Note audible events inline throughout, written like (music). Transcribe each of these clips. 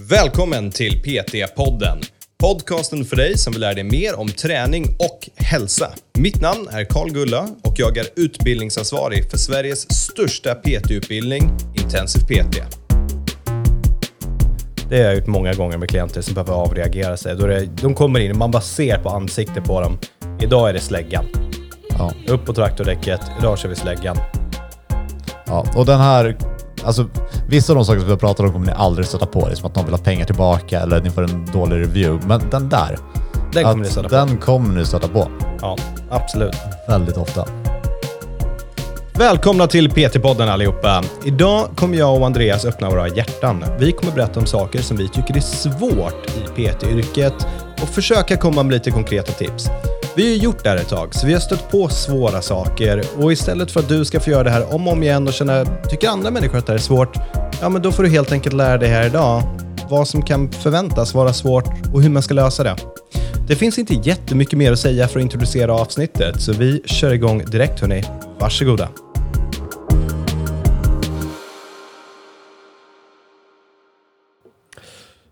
Välkommen till PT-podden. Podcasten för dig som vill lära dig mer om träning och hälsa. Mitt namn är Karl Gulla och jag är utbildningsansvarig för Sveriges största PT-utbildning, Intensiv PT. Det har jag gjort många gånger med klienter som behöver avreagera sig. Då det, de kommer in och man bara ser på ansiktet på dem. Idag är det släggan. Ja. Upp på traktordäcket, idag kör vi släggan. ja. Och den här, alltså vissa av de saker som vi pratat om kommer ni aldrig stöta på. Det är som att någon vill ha pengar tillbaka eller ni får en dålig review. Men den där, Den kommer att ni stöta på. den kommer ni stöta på Ja, absolut. väldigt ofta. Välkomna till PT-podden allihopa. Idag kommer jag och Andreas öppna våra hjärtan. Vi kommer berätta om saker som vi tycker är svårt i PT-yrket och försöka komma med lite konkreta tips. Vi har ju gjort det här ett tag, så vi har stött på svåra saker och istället för att du ska få göra det här om och om igen och känna, tycker andra människor att det här är svårt, ja men då får du helt enkelt lära dig här idag vad som kan förväntas vara svårt och hur man ska lösa det. Det finns inte jättemycket mer att säga för att introducera avsnittet, så vi kör igång direkt hörni. Varsågoda.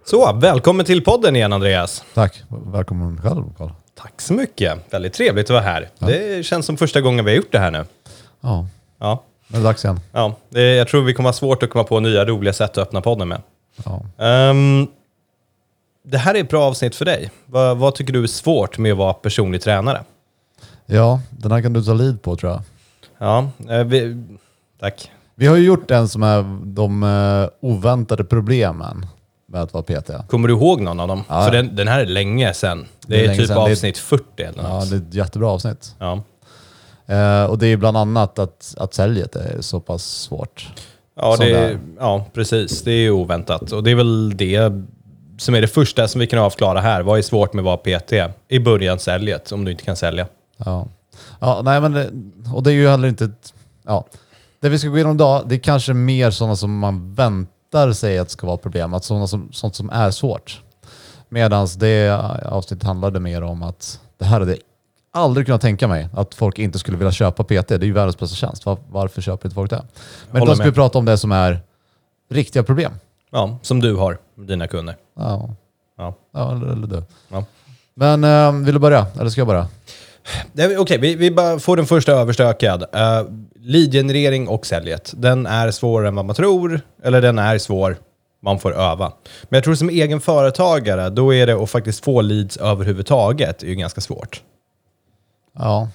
Så, välkommen till podden igen Andreas. Tack. Välkommen själv Karl. Tack så mycket. Väldigt trevligt att vara här. Det känns som första gången vi har gjort det här nu. Ja, Ja, nu är det dags igen. ja. Det, jag tror vi kommer ha svårt att komma på nya roliga sätt att öppna podden med. Ja. Ehm, det här är ett bra avsnitt för dig. Vad, vad tycker du är svårt med att vara personlig tränare? ja, den här kan du ta lid på tror jag. Ja, eh, vi, tack. Vi har ju gjort en som är de eh, oväntade problemen med att vara PT. Kommer du ihåg någon av dem? Ja. För den, den här är länge sedan. Det Det är är, länge typ sedan. Det är- avsnitt 40 eller Ja, något. det är ett jättebra avsnitt. Ja. Eh, och det är ju bland annat att, att säljet är så pass svårt. Ja, Som det, är- är. ja, precis. Det är ju oväntat. Och det är väl det som är det första som vi kan avklara här. Vad är svårt med att vara PT? I början säljet, om du inte kan sälja. Ja. ja, nej men det, och det är ju heller inte... ett- Ja. Det vi ska gå igenom idag, det är kanske mer sådana som man väntar sig att ska vara problem, att sådana som, sånt som är svårt. Medan det avsnittet handlade mer om att det här hade jag aldrig kunnat tänka mig, att folk inte skulle vilja köpa PT. Det är ju världens bästa tjänst. Var, varför köper inte folk det? Men då ska vi prata om det som är riktiga problem. Ja, som du har, med dina kunder. Ja, Ja. ja eller, eller du. Ja. Men eh, vill du börja? Eller ska jag börja? Okej, Okej, vi, vi bara får den första överstökad. Uh, Lead-generering och säljet. Den är svårare än vad man tror, eller den är svår. Man får öva. Men jag tror som egen företagare, då är det att faktiskt få leads överhuvudtaget är ju ganska svårt. Ja.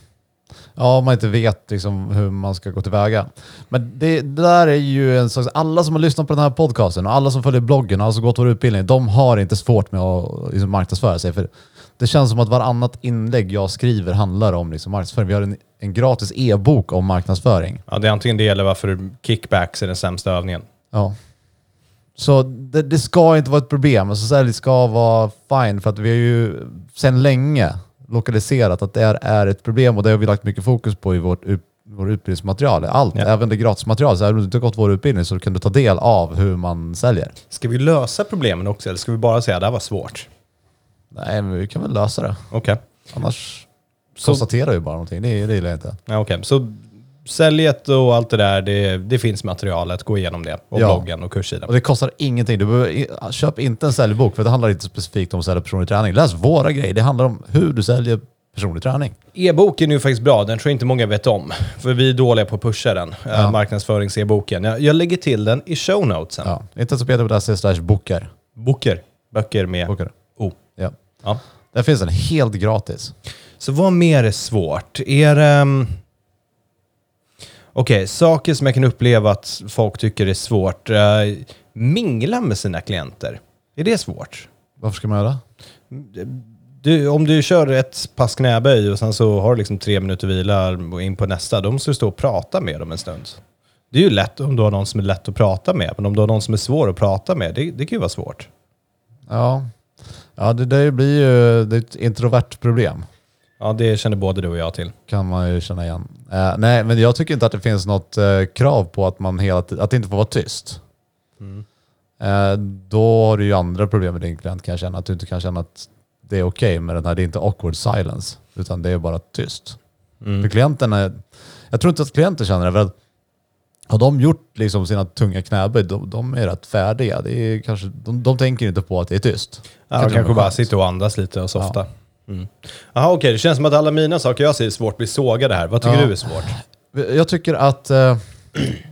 Ja, om man inte vet liksom hur man ska gå tillväga. Men det, det där är ju en slags... Alla som har lyssnat på den här podcasten och alla som följer bloggen och alla som gått vår utbildning, de har inte svårt med att liksom, marknadsföra sig. För det känns som att varannat inlägg jag skriver handlar om liksom, marknadsföring. Vi har en, en gratis e-bok om marknadsföring. Ja, det är antingen det eller varför kickbacks är den sämsta övningen. Ja. Så det, det ska inte vara ett problem. Alltså, sälj ska vara fine för att vi har ju sedan länge lokaliserat att det är, är ett problem och det har vi lagt mycket fokus på i vårt ut, vår utbildningsmaterial. Allt, Ja. även det gratismaterial. Så även om du inte har gått vår utbildning så kan du ta del av hur man säljer. Ska vi lösa problemen också eller ska vi bara säga att det här var svårt? Nej, men vi kan väl lösa det. Okej. Annars Så- konstaterar vi bara någonting. Det, det gillar jag inte. Ja, okej. Så säljet och allt det där, det, det finns materialet. Gå igenom det. Och Ja. bloggen och kurssidan. Och det kostar ingenting. Du behöver, i- köp inte en säljbok för det handlar inte specifikt om att sälja personlig träning. Läs våra grejer. Det handlar om hur du säljer personlig träning. E-boken är ju faktiskt bra, den tror jag inte många vet om. För vi är dåliga på att pusha den, ja. marknadsförings-e-boken. Jag, jag lägger till den i show notesen. Ja. Inte så peter.se slash bokar. Böcker. Böcker med Bokar. Ja. Ja. Där finns den helt gratis. Så vad mer är svårt? Är det... um, Okej, saker som jag kan uppleva att folk tycker är svårt. Uh, mingla med sina klienter. Är det svårt? Varför ska man göra? Du, om du kör ett pass knäböj och sen så har du liksom tre minuter vila och in på nästa, då måste du stå och prata med dem en stund. Det är ju lätt om du har någon som är lätt att prata med, men om du har någon som är svår att prata med, det, det kan ju vara svårt. Ja, ja det, det blir ju det är ett introvert problem. Ja, det känner både du och jag till. Kan man ju känna igen. Eh, nej, men jag tycker inte att det finns något eh, krav på att man hela att det inte får vara tyst. Eh, då har du ju andra problem med din klient kan jag känna. Att du inte kan känna att det är okej med den här, det är inte awkward silence. Utan det är bara tyst. För klienten är, jag tror inte att klienten känner det. Har de gjort liksom sina tunga knäböj, de, de är rätt färdiga. Det är kanske, de, de tänker inte på att det är tyst. Ja, de kanske bara sitter och andas lite och softa. Mm. Jaha, okej. Det känns som att alla mina saker jag säger är svårt blir sågade här. Vad tycker Ja. du är svårt? Jag tycker att, eh,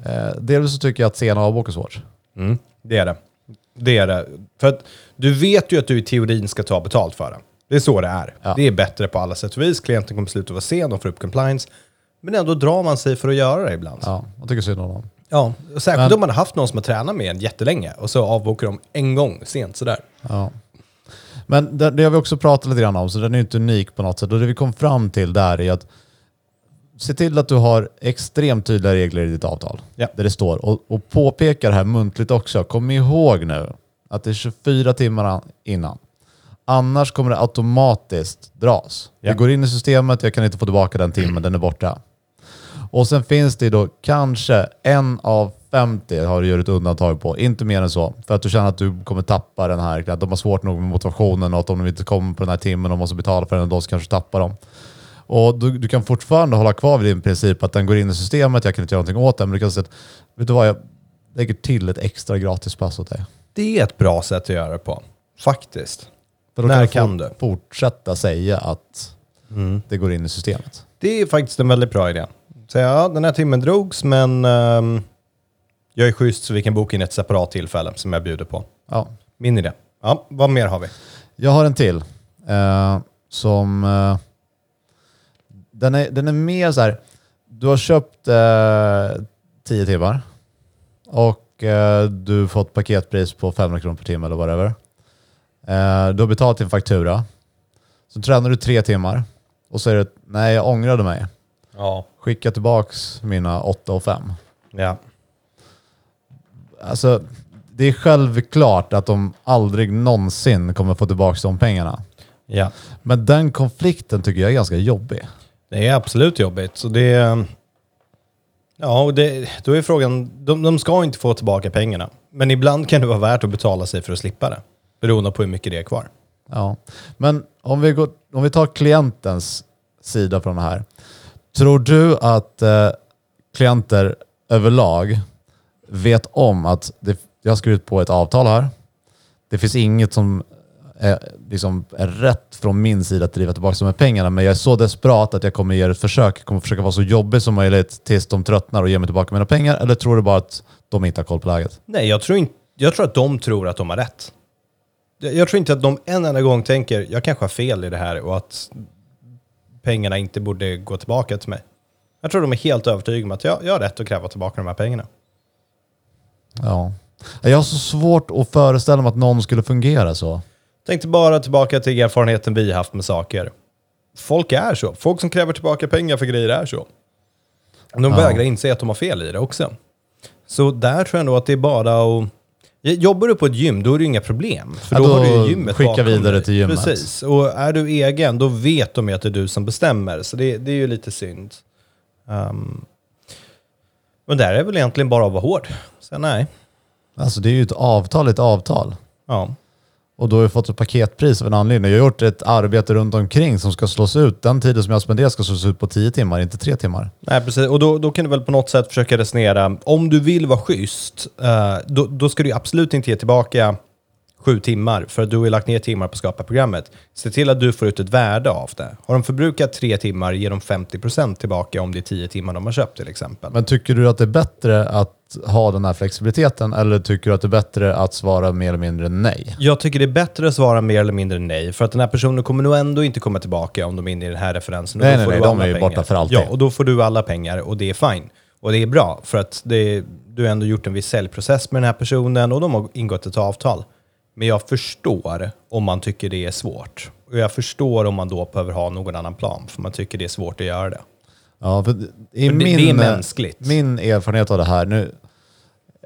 eh, dels så tycker jag att sena avåk är svårt. Mm, det är det. Det är det. För att du vet ju att du i teorin ska ta betalt för det. Det är så det är. Ja. Det är bättre på alla sätt och vis. Klienten kommer sluta vara sen, de får upp compliance. Men ändå drar man sig för att göra det ibland. Ja, Ja, jag tycker synd om dem. och särskilt Men- om man har haft någon som har tränat med en jättelänge och så avbokar de en gång sent sådär. Ja. Men det, det har vi också pratat lite grann om, så den är inte unik på något sätt. Och det vi kom fram till där är att se till att du har extremt tydliga regler i ditt avtal. Ja. Där det står. Och, och påpeka det här muntligt också. Kom ihåg nu att det är 24 timmar innan. Annars kommer det automatiskt dras. Ja. Det går in i systemet, jag kan inte få tillbaka den timmen, den är borta. Och sen finns det då kanske en av 50 har du gjort ett undantag på, inte mer än så. För att du känner att du kommer tappa den här, att de har svårt nog med motivationen och att om de inte kommer på den här timmen och måste betala för den, då så kanske tappar dem. Och du, du kan fortfarande hålla kvar vid din princip att den går in i systemet, jag kan inte göra någonting åt den, men du kan säga att, vet du vad, jag lägger till ett extra gratispass åt dig. Det är ett bra sätt att göra det på. Faktiskt. För då När du kan fort- du? fortsätta säga att det går in i systemet. Det är faktiskt en väldigt bra idé. Så ja, den här timmen drogs, men ehm, jag är schysst så vi kan boka in ett separat tillfälle som jag bjuder på. Ja. Min idé. Ja, vad mer har vi? Jag har en till. Eh, som... Eh, den, är, den är mer så här. Du har köpt eh, 10 timmar och eh, du fått paketpris på 500 kronor per timme eller whatever. Eh, du har betalat din faktura. Så tränar du tre timmar och säger att nej, jag ångrade mig. Ja. Skicka tillbaks mina 8 och 5. Ja. Alltså, det är självklart att de aldrig någonsin kommer få tillbaka de pengarna. Ja. Men den konflikten tycker jag är ganska jobbig. Det är absolut jobbigt. Så det. Ja, och det, då är frågan, de, de ska inte få tillbaka pengarna. Men ibland kan det vara värt att betala sig för att slippa det. Beroende på hur mycket det är kvar. Ja. Men om vi, går, om vi tar klientens sida från det här. Tror du att eh, klienter överlag vet om att det, jag har skrivit på ett avtal här. Det finns inget som är, liksom, är rätt från min sida att driva tillbaka de här pengarna, men jag är så desperat att jag kommer ge ett försök. Jag kommer försöka vara så jobbig som möjligt tills de tröttnar och ger mig tillbaka mina pengar. Eller tror du bara att de inte har koll på läget? Nej, jag tror, inte, jag tror att de tror att de har rätt. Jag, jag tror inte att de en enda gång tänker, jag kanske har fel i det här och att pengarna inte borde gå tillbaka till mig. Jag tror de är helt övertygade om att jag, jag har rätt att kräva tillbaka de här pengarna. Ja. Jag har så svårt att föreställa mig att någon skulle fungera så. Tänkte bara tillbaka till erfarenheten vi haft med saker. Folk är så. Folk som kräver tillbaka pengar för grejer är så. De Ja. vägrar inse att de har fel i det också. Så där tror jag nog att det är bara att... Jobbar du på ett gym, då är det inga problem. För Ja, då, då har du ju gymmet skicka bakom vidare dig. till gymmet. Precis. Och är du egen, då vet de ju att det är du som bestämmer. Så det, det är ju lite synd. Um, men där är väl egentligen bara att vara hård. Så nej. Alltså det är ju ett avtal, ett avtal. Ja. Och då har jag fått ett paketpris av en anledning. Jag har gjort ett arbete runt omkring som ska slås ut. Den tiden som jag spenderar ska slås ut på tio timmar, inte tre timmar. Nej, precis. Och då, då kan du väl på något sätt försöka resonera. Om du vill vara schysst, eh, då, då ska du ju absolut inte ge tillbaka sju timmar, för att du har lagt ner timmar på att skapa programmet. Se till att du får ut ett värde av det. Har de förbrukat tre timmar, ger de 50% tillbaka om det är 10 timmar de har köpt till exempel. Men tycker du att det är bättre att ha den här flexibiliteten eller tycker du att det är bättre att svara mer eller mindre nej? Jag tycker det är bättre att svara mer eller mindre nej, för att den här personen kommer nog ändå inte komma tillbaka om de är inne i den här referensen. Och Nej, då nej, får nej, du de alla är ju pengar. borta för alltid. Ja, och då får du alla pengar och det är fine. Och det är bra, för att det, du har ändå gjort en viss säljprocess med den här personen och de har ingått ett avtal. Men jag förstår om man tycker det är svårt. Och jag förstår om man då behöver ha någon annan plan, för man tycker det är svårt att göra det. Ja, för i För det- min, det är mänskligt. Min erfarenhet av det här, nu,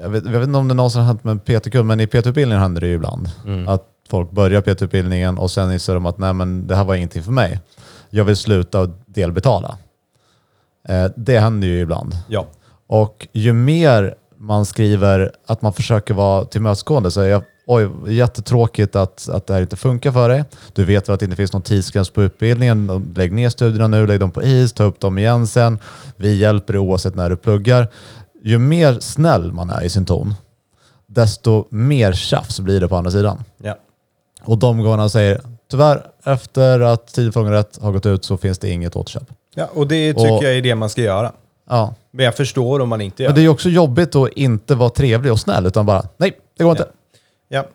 jag, vet, jag vet inte om det någonsin har hänt med PT-kund, men i PT-utbildningen händer det ju ibland. Mm. Att folk börjar PT-utbildningen och sen inser de att nej, men det här var ingenting för mig. Jag vill sluta och delbetala. Eh, det händer ju ibland. Ja. Och ju mer man skriver att man försöker vara tillmötesgående så jag Oj, jättetråkigt att, att det här inte funkar för dig. Du vet väl att det inte finns någon tidsgräns på utbildningen. Lägg ner studierna nu, lägg dem på is, ta upp dem igen sen. Vi hjälper dig oavsett när du pluggar. ju mer snäll man är i sin ton, desto mer tjafs blir det på andra sidan. Ja. Och de gångerna säger tyvärr, efter att tid rätt har gått ut så finns det inget återköp. ja, och det tycker Och- jag är det man ska göra. Ja. Men jag förstår om man inte gör Men det är ju också jobbigt att inte vara trevlig och snäll utan bara nej, det går inte. Ja,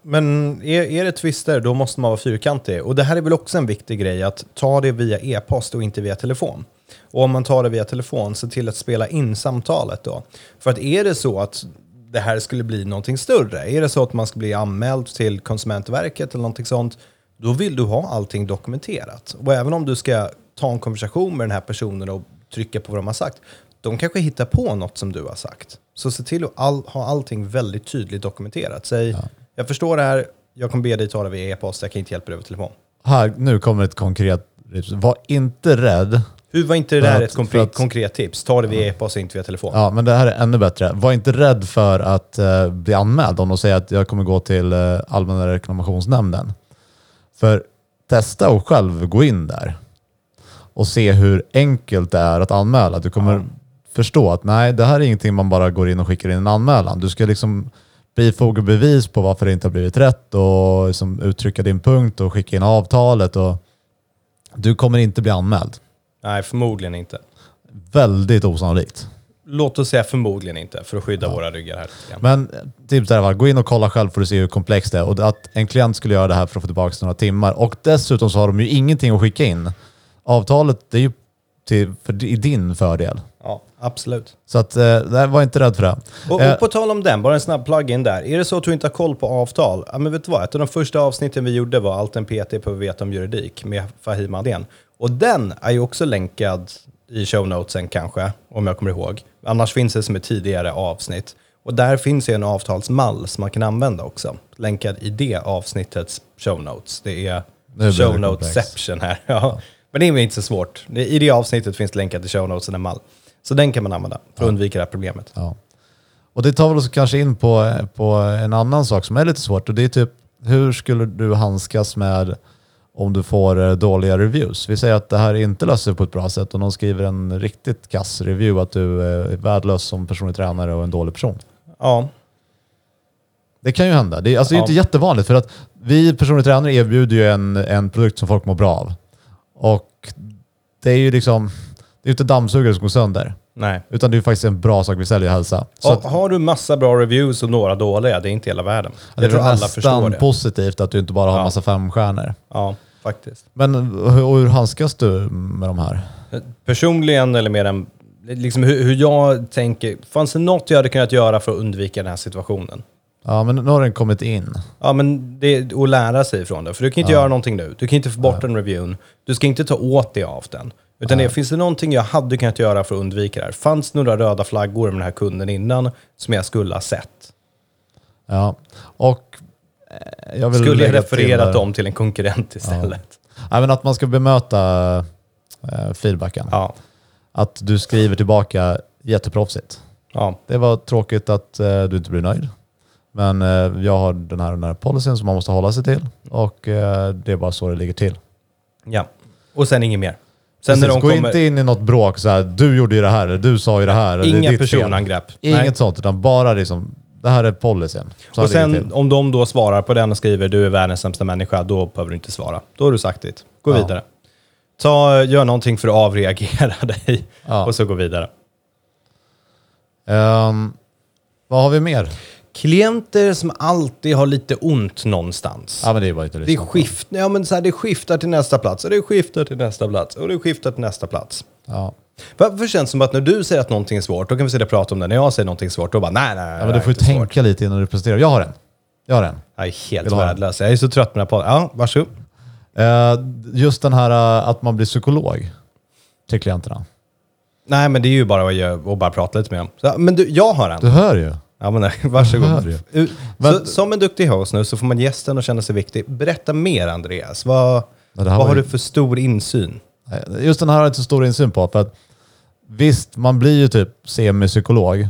men är, är det twister då måste man vara fyrkantig. Och det här är väl också en viktig grej, att ta det via e-post och inte via telefon. Och om man tar det via telefon, se till att spela in samtalet då. För att är det så att det här skulle bli någonting större, är det så att man ska bli anmäld till Konsumentverket eller någonting sånt, då vill du ha allting dokumenterat. Och även om du ska ta en konversation med den här personen och trycka på vad de har sagt, de kanske hittar på något som du har sagt. Så se till att all, ha allting väldigt tydligt dokumenterat. Säg, jag förstår det här, jag kommer be dig ta det via e-post, jag kan inte hjälpa dig över telefon. Här, nu kommer ett konkret tips. Var inte rädd. Hur var inte det där att- ett konkret, att- konkret tips? Ta det via e-post och inte via telefon. Ja, men det här är ännu bättre. Var inte rädd för att eh, bli anmäld om de säger att jag kommer gå till eh, Allmänna reklamationsnämnden. För testa och själv gå in där och se hur enkelt det är att anmäla. Du kommer förstå att nej, det här är ingenting man bara går in och skickar in en anmälan. Du ska liksom bifoga bevis på varför det inte har blivit rätt och liksom uttrycka din punkt och skicka in avtalet. Och du kommer inte bli anmäld. Nej, förmodligen inte. Väldigt osannolikt. Låt oss säga förmodligen inte, för att skydda våra ryggar här. Men tips är i alla fall, gå in och kolla själv för att se hur komplext det är. Och att en klient skulle göra det här för att få tillbaka några timmar. Och dessutom så har de ju ingenting att skicka in. Avtalet är ju till, för, i din fördel. Ja, absolut. Så att, eh, var inte rädd för det. Och, Eh, och på tal om den, bara en snabb plug-in där. Är det så att du inte har koll på avtal? Ja, men vet du vad? Ett av de första avsnitten vi gjorde var Allt en PT behöver veta om juridik med Fahim Adén. Och den är ju också länkad i show notesen kanske, om jag kommer ihåg. Annars finns det som ett tidigare avsnitt. Och där finns ju en avtalsmall som man kan använda också. Länkad i det avsnittets show notes. Det är show noteception här. (laughs) Ja. Men det är inte så svårt. I det avsnittet finns länkat i show notesen en mall. Så den kan man använda för att undvika det här problemet. Ja. Och det tar väl också kanske in på, på en annan sak som är lite svårt och det är typ hur skulle du handskas med om du får eh, dåliga reviews? Vi säger att det här inte löser sig på ett bra sätt och någon skriver en riktigt kass review att du är värdelös som personlig tränare och en dålig person. Ja, Det kan ju hända. Det är, alltså, det är Ja. inte jättevanligt för att vi personliga tränare erbjuder ju en, en produkt som folk mår bra av. Och det är ju liksom, det är inte dammsugare som går sönder. nej. Utan det är faktiskt en bra sak vi säljer, hälsa. Så Ha, att, har du massa bra reviews och några dåliga, det är inte hela världen. det Jag tror alla förstår det. positivt att du inte bara har Ja. massa femstjärnor. Ja, faktiskt. Men hur, och hur handskas du med de här? Personligen, eller mer än liksom hur, hur jag tänker, fanns det något jag hade kunnat göra för att undvika den här situationen? Ja, men nu har den kommit in. Ja, men det är att lära sig ifrån det. För du kan inte göra någonting nu. Du kan inte få bort den reviewn. Du ska inte ta åt dig av den. Utan det, finns det någonting jag hade kunnat göra för att undvika det här? Fanns det några röda flaggor med den här kunden innan som jag skulle ha sett? Ja, och eh, jag vill Skulle jag lägga till refererat där- dem till en konkurrent istället? Ja, men att man ska bemöta eh, feedbacken. Ja. Att du skriver tillbaka jätteproffsigt. ja. Det var tråkigt att eh, du inte blir nöjd. Men eh, jag har den här, den här policyn som man måste hålla sig till och eh, det är bara så det ligger till. ja. Och sen inget mer. Sen Precis, gå kommer... inte in i något bråk så här, du gjorde ju det här, eller du sa ju det här. eller Inga ditt fel." personangrepp. Inget Nej. sånt, utan bara liksom, det här är policyn. Så Och sen om de då svarar på den och skriver du är världens sämsta människa, då behöver du inte svara. Då har du sagt ditt. Gå Ja. vidare. Ta, gör någonting för att avreagera (laughs) dig Ja. och så gå vidare. Ehm, vad har vi mer? Klienter som alltid har lite ont någonstans. Ja men det är bara inte Det, är skift, ja, men så här, det skiftar till nästa plats och det skiftar till nästa plats och det skiftar till nästa plats. Ja. Varför känns det som att när du säger att någonting är svårt, då kan vi sitta och prata om det. När jag säger någonting svårt, då bara nej, nej, nej. ja men du får ju är inte svårt. tänka lite innan du presenterar. Jag har en. Jag har en. Jag är helt värdelös. Jag är så trött på den här podden. Ja, varsågod. Eh, just den här eh, att man blir psykolog till klienterna. Nej, men det är ju bara att, bara prata lite med dem. Så, men du, jag har en. Du hör ju. Ja, men nej, (laughs) varsågod. Men- så, som en duktig host nu så får man gästen att känna sig viktig. Berätta mer Andreas. Vad, Ja, vad har ju- du för stor insyn? Just den här har jag inte så stor insyn på. För att, visst, man blir ju typ semipsykolog.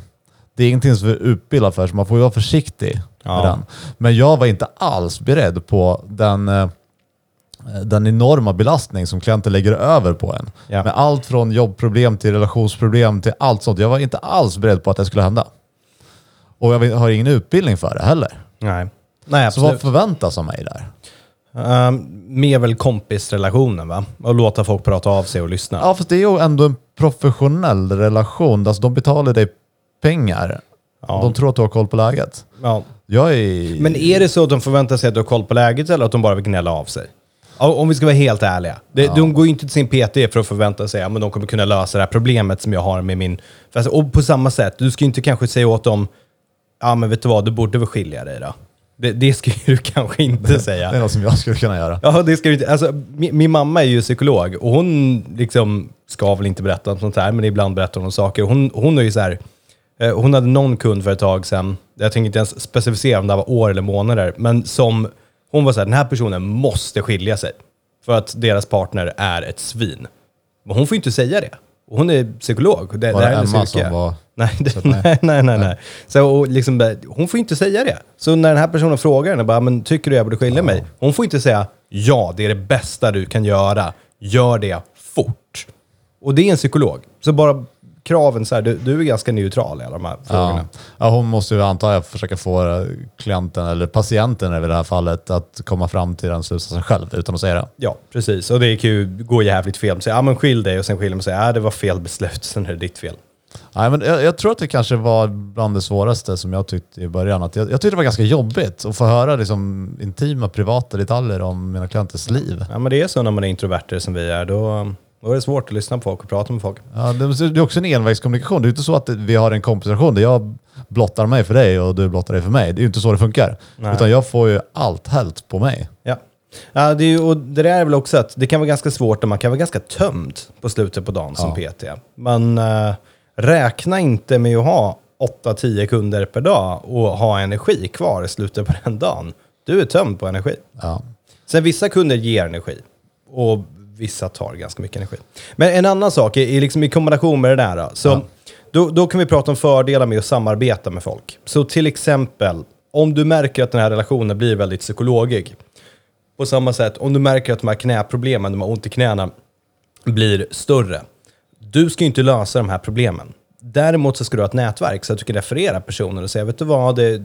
Det är ingenting som vi är utbildad för, så man får ju vara försiktig Ja. med den. Men jag var inte alls beredd på den, eh, den enorma belastning som klienter lägger över på en. Ja. Med allt från jobbproblem till relationsproblem till allt sånt. Jag var inte alls beredd på att det skulle hända. Och jag har ingen utbildning för det heller. Nej. Nej, Så vad förväntas av mig där? Um, mer väl kompisrelationen va? Och låta folk prata av sig och lyssna. Ja, fast det är ju ändå en professionell relation. Alltså, de betalar dig pengar. Ja. De tror att du har koll på läget. Ja. Jag är... Men är det så att de förväntar sig att du har koll på läget eller att de bara vill gnälla av sig? Ja, Om vi ska vara helt ärliga. Det, De går ju inte till sin PT för att förvänta sig att ja, de kommer kunna lösa det här problemet som jag har med min... alltså, Och på samma sätt, du ska ju inte kanske säga åt dem, ja men vet du vad, du borde väl skilja dig då. Det, det ska du (laughs) kanske inte säga. Det är något som jag skulle kunna göra. Ja, det ska du inte. Alltså, min, min mamma är ju psykolog och hon liksom ska väl inte berätta om sånt här, men ibland berättar hon om saker. Hon, hon är ju så här, eh, hon hade någon kund för ett tag sedan, jag tänker inte ens specificera om det var år eller månader, men som hon var så här, den här personen måste skilja sig för att deras partner är ett svin. Men hon får ju inte säga det. Hon är psykolog. Det, Var det det är Emma som var... Nej, det, nej. (laughs) nej, nej, nej, nej. Så, och liksom, hon får inte säga det. Så när den här personen frågar henne, bara, men tycker du jag borde skilja mig? Hon får inte säga, ja, det är det bästa du kan göra. Gör det fort. Och det är en psykolog. Så bara kraven, så här, du, du är ganska neutral i alla de här frågorna. Ja. ja, hon måste ju antar jag försöka få klienten, eller patienten i det här fallet, att komma fram till den slutsatsen själv utan att säga det. Ja, precis. Och det kan ju gå jävligt fel. Så, ja, men skilj dig och sen skiljer man sig. Ja, det var fel beslut, sen är det ditt fel. Nej, men jag, jag tror att det kanske var bland det svåraste som jag tyckte i början. Att jag, jag tyckte det var ganska jobbigt att få höra liksom, intima, privata detaljer om mina klienters liv. Ja, men det är så när man är introverter som vi är. Då, då är det svårt att lyssna på folk och prata med folk. Ja, det, det är också en envägskommunikation. Det är inte så att vi har en kompisation där jag blottar mig för dig och du blottar dig för mig. Det är ju inte så det funkar. Nej. Utan jag får ju allt hällt på mig. Ja. Ja, det, är ju, och det där är väl också att det kan vara ganska svårt och man kan vara ganska tömd på slutet på dagen som PT. Men eh, räkna inte med att ha 8-10 kunder per dag och ha energi kvar i slutet på den dagen. Du är tömd på energi. Ja. Sen vissa kunder ger energi och vissa tar ganska mycket energi. Men en annan sak, i, liksom i kombination med det där, så, då, då kan vi prata om fördelar med att samarbeta med folk. Så till exempel, om du märker att den här relationen blir väldigt psykologisk, på samma sätt, om du märker att de här knäproblemen, de har ont i knäna, blir större. Du ska ju inte lösa de här problemen. Däremot så ska du ha ett nätverk så att du kan referera personer och säga, vet du vad, det,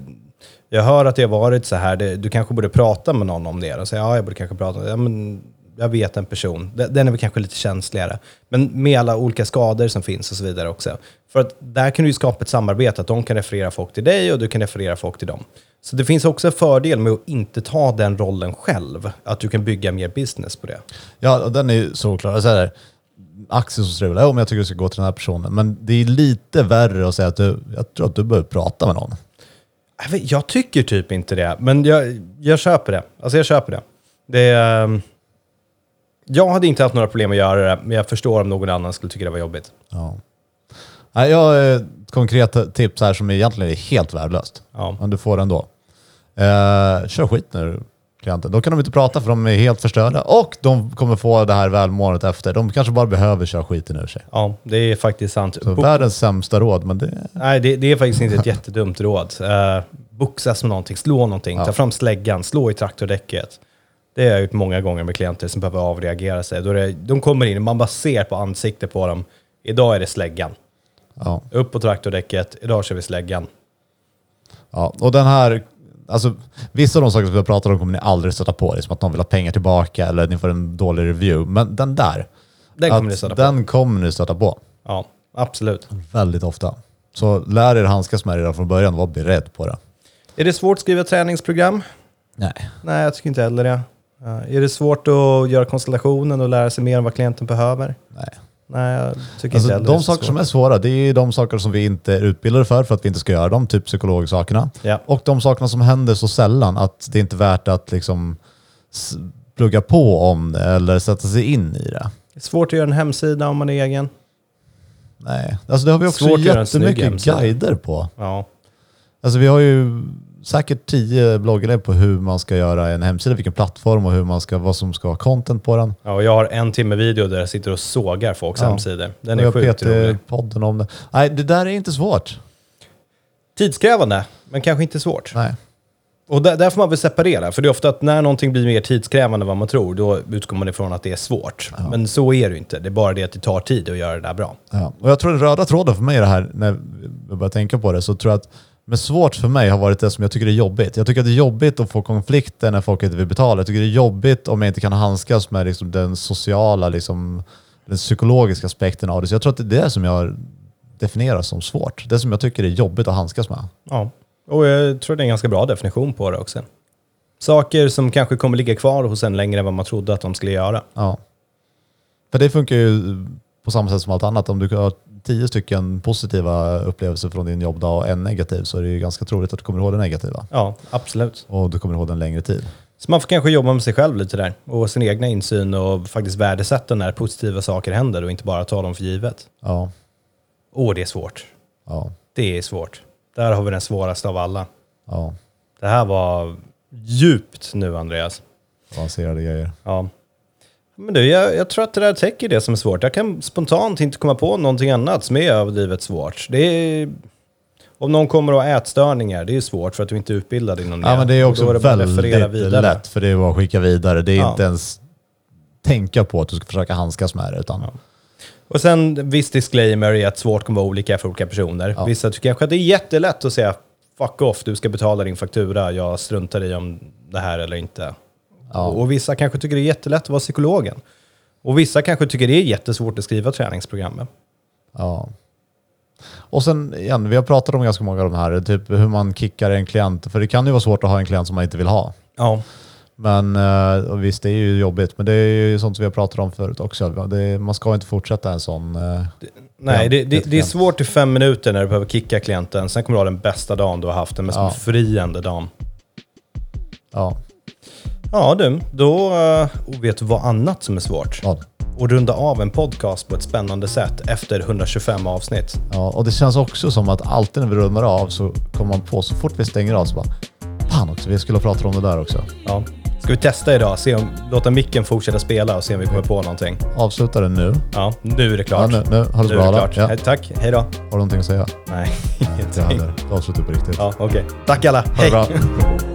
jag hör att det har varit så här, det, du kanske borde prata med någon om det. Och säga, ja, jag borde kanske prata ja, men jag vet en person, Den- är väl kanske lite känsligare. Men med alla olika skador som finns och så vidare också. För att där kan du ju skapa ett samarbete, att de kan referera folk till dig och du kan referera folk till dem. Så det finns också en fördel med att inte ta den rollen själv, att du kan bygga mer business på det. Ja, den är ju såklar. Så här, Axel som strular, men jag tycker du ska gå till den här personen. Men det är lite värre att säga att du, jag tror att du behöver prata med någon. Jag tycker typ inte det, men jag, jag köper det. Alltså jag köper det. det är, ehm, jag hade inte haft några problem att göra det, men jag förstår om någon annan skulle tycka det var jobbigt. Ja. Nej, jag har ett konkret tips här som egentligen är helt värdelöst. Ja. Men du får den då. Eh, kör skit nu, klienten. Då kan de inte prata för de är helt förstörda. Och de kommer få det här välmåendet efter. De kanske bara behöver köra skiten ur sig. Ja, det är faktiskt sant. Så Bo- världens sämsta råd, men det... Nej, det, det är faktiskt inte ett jättedumt råd. Uh, boxas med någonting, slå någonting, ta fram släggan, slå i traktordäcket. Det har jag gjort många gånger med klienter som behöver avreagera sig. Då det, de kommer in och man bara ser på ansiktet på dem. Idag är det släggan. Ja. Upp på traktordäcket, idag kör vi släggan. Ja, och den här, alltså vissa av de saker som vi pratat om kommer ni aldrig stöta på. Det är som att någon vill ha pengar tillbaka eller ni får en dålig review. Men den där, Den kommer att ni stöta på. den kommer ni stöta på Ja, absolut. väldigt ofta. Så lär er handskas med det redan från början och var beredd på det. Är det svårt att skriva träningsprogram? Nej. Nej, jag tycker inte heller det. Eh, är det svårt att göra konstellationen och lära sig mer om vad klienten behöver? Nej. Nej, jag tycker Alltså, inte de saker som är svåra, det är de saker som vi inte är utbildade för, för att vi inte ska göra dem, typ psykologsakerna. Ja. Och de sakerna som händer så sällan att det inte är värt att liksom plugga på om det eller sätta sig in i det. Det är svårt att göra en hemsida om man är egen. Nej, alltså det har vi också Svårt jättemycket guider på. Ja. Alltså vi har ju säkert tio blogginlägg på hur man ska göra en hemsida, vilken plattform och hur man ska, vad som ska vara content på den. ja, och jag har en timme video där jag sitter och sågar folks Ja. hemsidor. Den Och är jag sjukt rolig. PT-podden om det. Nej, det där är inte svårt. Tidskrävande, men kanske inte svårt. Nej. Och där, där får man väl separera, för det är ofta att när någonting blir mer tidskrävande än vad man tror, då utgår man ifrån att det är svårt. Men så är det ju inte. Det är bara det att det tar tid att göra det där bra. Ja. Och jag tror den röda tråden för mig i det här, när jag börjar tänka på det, så tror jag att men svårt för mig har varit det som jag tycker är jobbigt. Jag tycker att det är jobbigt att få konflikter när folk inte vill betala. Jag tycker det är jobbigt om jag inte kan handskas med liksom den sociala, liksom, den psykologiska aspekten av det. Så jag tror att det är det som jag definierar som svårt. Det som jag tycker är jobbigt att handskas med. Ja, och jag tror det är en ganska bra definition på det också. Saker som kanske kommer ligga kvar hos en längre än vad man trodde att de skulle göra. Ja. För det funkar ju på samma sätt som allt annat. Om du har tio stycken positiva upplevelser från din jobbdag och en negativ så är det ju ganska troligt att du kommer ihåg den negativa. Ja, absolut. Och du kommer ihåg den längre tid. Så man får kanske jobba med sig själv lite där och sin egna insyn och faktiskt värdesätta när positiva saker händer och inte bara ta dem för givet. Ja. Åh, det är svårt. Ja. Det är svårt. Där har vi den svåraste av alla. Ja. Det här var djupt nu, Andreas. Avancerade grejer. Ja. Men du, jag, jag tror att det där täcker det som är svårt. Jag kan spontant inte komma på någonting annat som är överdrivet svårt. Det är... Om någon kommer att ha ätstörningar, det är svårt för att du inte är utbildad inom det. Ja, men det är också är det väldigt lätt för det är bara att skicka vidare. Det är Ja. inte ens tänka på att du ska försöka handskas med det. Utan, Och sen viss disclaimer är att svårt kommer vara olika för olika personer. Ja. Vissa tycker kanske att det är jättelätt att säga fuck off, du ska betala din faktura, jag struntar i om det här eller inte. Ja. Och, vissa kanske tycker det är jättelätt att vara psykologen. Och vissa kanske tycker det är jättesvårt att skriva träningsprogrammet. Ja. Och sen igen, vi har pratat om ganska många av de här, typ hur man kickar en klient. För det kan ju vara svårt att ha en klient som man inte vill ha. Ja, Men eh, och visst, det är ju jobbigt. Men det är ju sånt som vi har pratat om förut också. Det, man ska inte fortsätta en sån... eh, nej, Ja, det, det, det är svårt i fem minuter när du behöver kicka klienten. Sen kommer du ha den bästa dagen du har haft, den mest Ja. befriande dagen. ja, Ja du, då uh, vet du vad annat som är svårt. ja, Och runda av en podcast på ett spännande sätt efter 125 avsnitt. ja. Och det känns också som att alltid när vi rundar av så kommer man på, så fort vi stänger av så bara Fan också, vi skulle ha pratat om det där också. Ja. Ska vi testa idag? Se om, låta micken fortsätta spela och se om vi kommer på någonting. Avsluta det nu. Ja, nu är det klart. Ja, nu, nu. Ha det så bra det alla. klart. Ja. Hej, tack, hej då. Har du någonting att säga? Nej, (laughs) Jag ingenting. hade avslutat på riktigt. Ja, okej. Tack alla. Ha det Hej. bra. (laughs)